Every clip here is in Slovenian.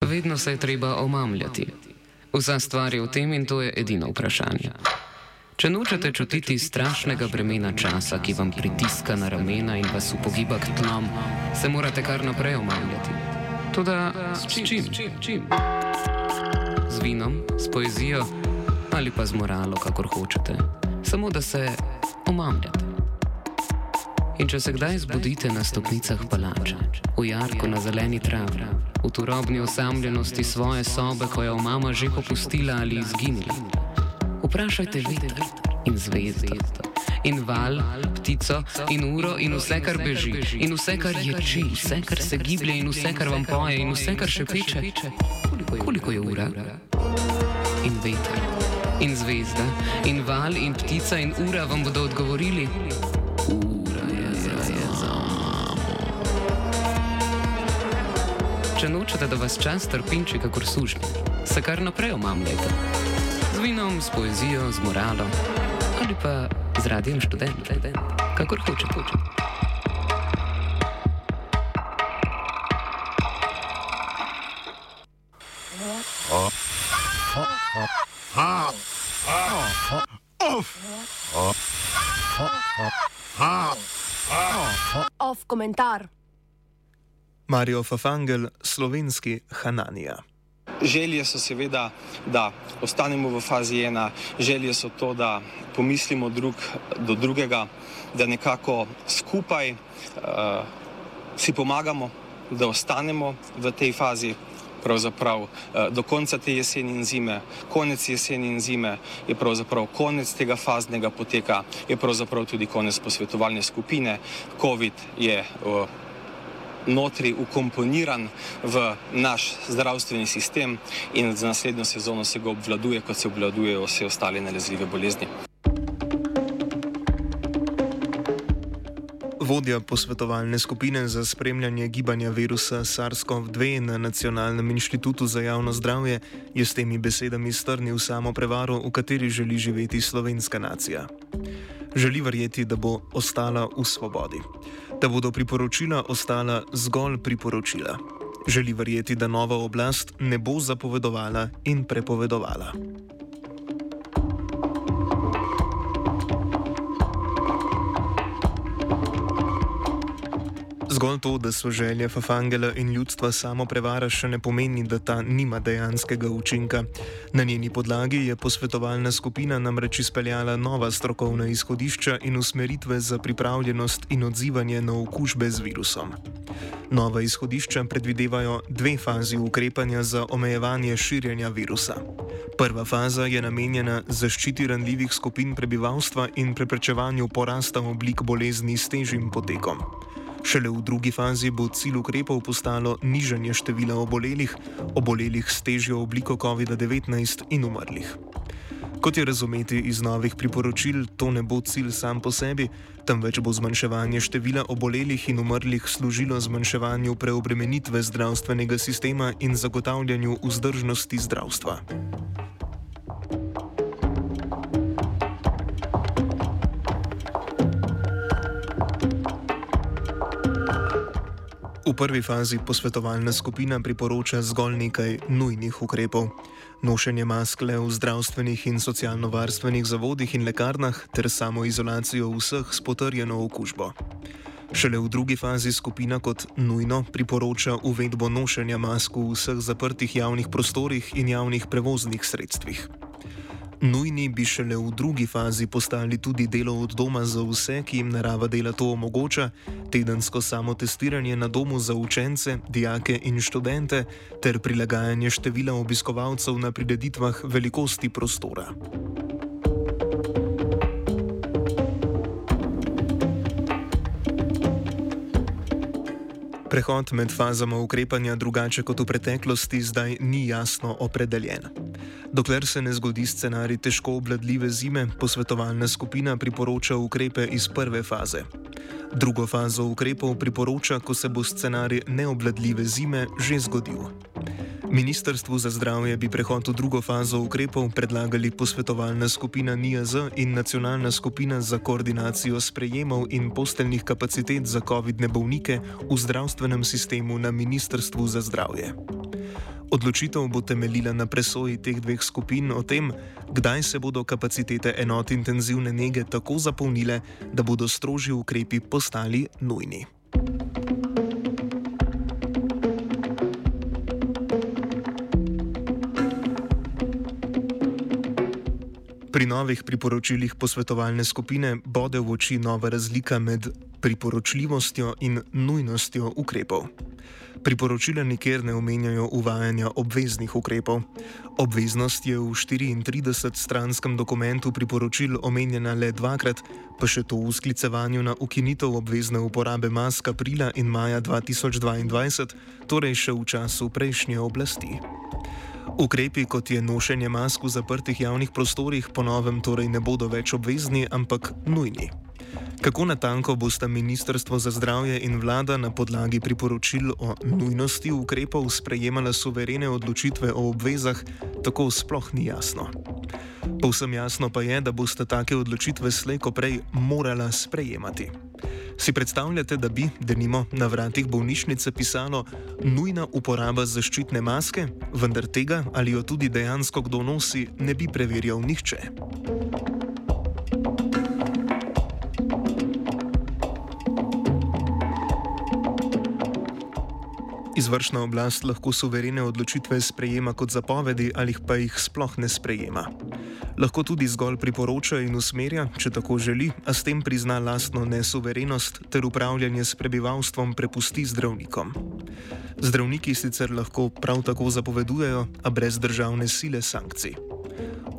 Vedno se je treba omamljati. Vsa stvar je v tem in to je edino vprašanje. Če nočete čutiti strašnega bremena časa, ki vam pritiska na ramena in vas upogiba k tlom, se morate kar naprej omamljati. Tudi s čim? čim? Z vinom, s poezijo ali pa z moralo, kakor hočete. Samo da se omamljate. In če se kdaj zbudite na stopnicah palača, v jarku na zeleni travi, v turobni osamljenosti svoje sobe, ko je mama že popustila ali izginila, vprašajte veter in zvezdo. In val, ptico, in uro, in vse, kar beži, in vse, kar ječi, vse, kar se giblje, in vse, kar vam poje, in vse, kar še peče. Koliko je ura? In veter, in zvezda, in val, in ptica, in ura vam bodo odgovorili. Če nočete, da vas čas trpinči, kakor sužnji, se kar naprej omamljajte. Z vinom, s poezijo, z moralo ali pa z radijem študent, kakor hočete. hočete. Off komentar. Marijo Fafangel, slovenski Hananija. Želje so seveda, da ostanemo v fazi ena, želje so to, da pomislimo drug do drugega, da nekako skupaj uh, si pomagamo, da ostanemo v tej fazi. Pravzaprav do konca te jeseni in zime, konec jeseni in zime je pravzaprav konec tega faznega poteka, je pravzaprav tudi konec posvetovalne skupine. COVID je uh, notri ukomponiran v naš zdravstveni sistem in za naslednjo sezono se ga obvladuje, kot se obvladujejo vse ostale nalezljive bolezni. Vodja posvetovalne skupine za spremljanje gibanja virusa SARS-CoV-2 na Nacionalnem inštitutu za javno zdravje je s temi besedami strnil samo prevaro, v kateri želi živeti slovenska nacija. Želi verjeti, da bo ostala v svobodi da bodo priporočila ostala zgolj priporočila. Želi verjeti, da nova oblast ne bo zapovedovala in prepovedovala. Zgolj to, da so želje Fafangela in ljudstva samo prevara, še ne pomeni, da ta nima dejanskega učinka. Na njeni podlagi je posvetovalna skupina namreč izpeljala nova strokovna izhodišča in usmeritve za pripravljenost in odzivanje na okužbe z virusom. Nova izhodišča predvidevajo dve fazi ukrepanja za omejevanje širjenja virusa. Prva faza je namenjena zaščiti ranljivih skupin prebivalstva in preprečevanju porasta oblik bolezni s težjim potekom. Šele v drugi fazi bo cilj ukrepov postalo nižanje števila obolelih, obolelih s težjo obliko COVID-19 in umrlih. Kot je razumeti iz novih priporočil, to ne bo cilj sam po sebi, temveč bo zmanjševanje števila obolelih in umrlih služilo zmanjševanju preobremenitve zdravstvenega sistema in zagotavljanju vzdržnosti zdravstva. V prvi fazi posvetovalna skupina priporoča zgolj nekaj nujnih ukrepov: nošenje maskle v zdravstvenih in socialno-varstvenih zavodih in lekarnah ter samoizolacijo vseh s potrjeno okužbo. Šele v drugi fazi skupina kot nujno priporoča uvedbo nošenja mask v vseh zaprtih javnih prostorih in javnih prevoznih sredstvih. Nujni bi šele v drugi fazi postali tudi delo od doma za vse, ki jim narava dela to omogoča, tedensko samotestiranje na domu za učence, dijake in študente ter prilagajanje števila obiskovalcev na prireditvah velikosti prostora. Prehod med fazama ukrepanja drugače kot v preteklosti zdaj ni jasno opredeljen. Dokler se ne zgodi scenarij težko obladljive zime, posvetovalna skupina priporoča ukrepe iz prve faze. Drugo fazo ukrepov priporoča, ko se bo scenarij neobladljive zime že zgodil. Ministrstvu za zdravje bi prehod v drugo fazo ukrepov predlagali posvetovalna skupina NIAZ in nacionalna skupina za koordinacijo sprejemov in posteljnih kapacitet za COVID-ne bolnike v zdravstvenem sistemu na Ministrstvu za zdravje. Odločitev bo temeljila na presoji teh dveh skupin o tem, kdaj se bodo kapacitete enot intenzivne nege tako zapolnile, da bodo strožji ukrepi postali nujni. Pri novih priporočilih posvetovalne skupine bode v oči nova razlika med priporočljivostjo in nujnostjo ukrepov. Priporočila nikjer ne omenjajo uvajanja obveznih ukrepov. Obveznost je v 34-stranskem dokumentu priporočil omenjena le dvakrat, pa še to v sklicevanju na ukinitev obvezne uporabe mask aprila in maja 2022, torej še v času prejšnje oblasti. Ukrepi, kot je nošenje mask v zaprtih javnih prostorih, ponovem torej ne bodo več obvezni, ampak nujni. Kako natanko bosta Ministrstvo za zdravje in vlada na podlagi priporočil o nujnosti ukrepov sprejemala suverene odločitve o obvezah, tako sploh ni jasno. Povsem jasno pa je, da boste take odločitve slejko prej morala sprejemati. Si predstavljate, da bi, denimo, na vratih bolnišnice pisalo nujna uporaba zaščitne maske, vendar tega ali jo tudi dejansko kdo nosi, ne bi preverjal nihče? Izvršna oblast lahko suverene odločitve sprejema kot zapovedi ali pa jih sploh ne sprejema. Lahko tudi zgolj priporoča in usmerja, če tako želi, a s tem prizna lastno nesuverenost ter upravljanje s prebivalstvom prepusti zdravnikom. Zdravniki sicer lahko prav tako zapovedujejo, a brez državne sile sankcij.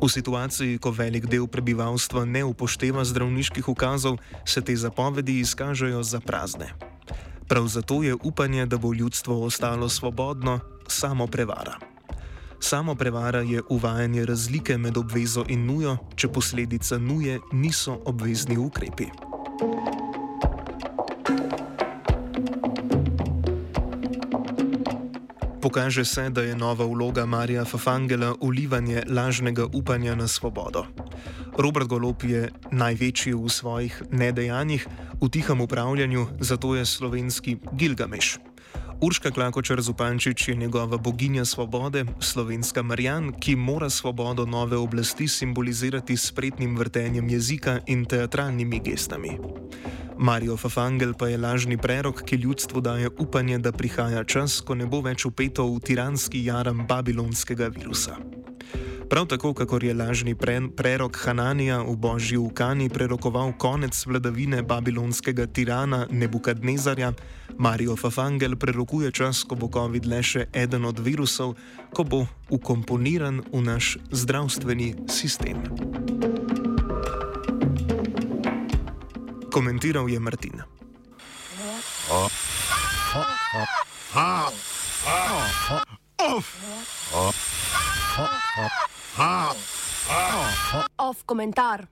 V situaciji, ko velik del prebivalstva ne upošteva zdravniških ukazov, se te zapovedi izkažejo za prazne. Prav zato je upanje, da bo ljudstvo ostalo svobodno, samo prevara. Samo prevara je uvajanje razlike med obvezo in nujo, če posledica nuje niso obvezni ukrepi. Pokaže se, da je nova vloga Marija Fafangela ulivanje lažnega upanja na svobodo. Robert Golop je največji v svojih nedejanjih, v tihem upravljanju, zato je slovenski Gilgameš. Urška Klakočar Zupančič je njegova boginja svobode, slovenska Marjan, ki mora svobodo nove oblasti simbolizirati s spretnim vrtenjem jezika in teatralnimi gestami. Marijo Fafangel pa je lažni prerok, ki ljudstvu daje upanje, da prihaja čas, ko ne bo več upeto v tiranski jaram babilonskega virusa. Prav tako, kakor je lažni pre, prerok Hananija v božji ukani prerokoval konec vladavine babilonskega tirana Nebukadnezarja, Marijo Fafangel prerokuje čas, ko bo COVID le še eden od virusov, ko bo ukomponiran v naš zdravstveni sistem. коментирав je Martina. Off comentar.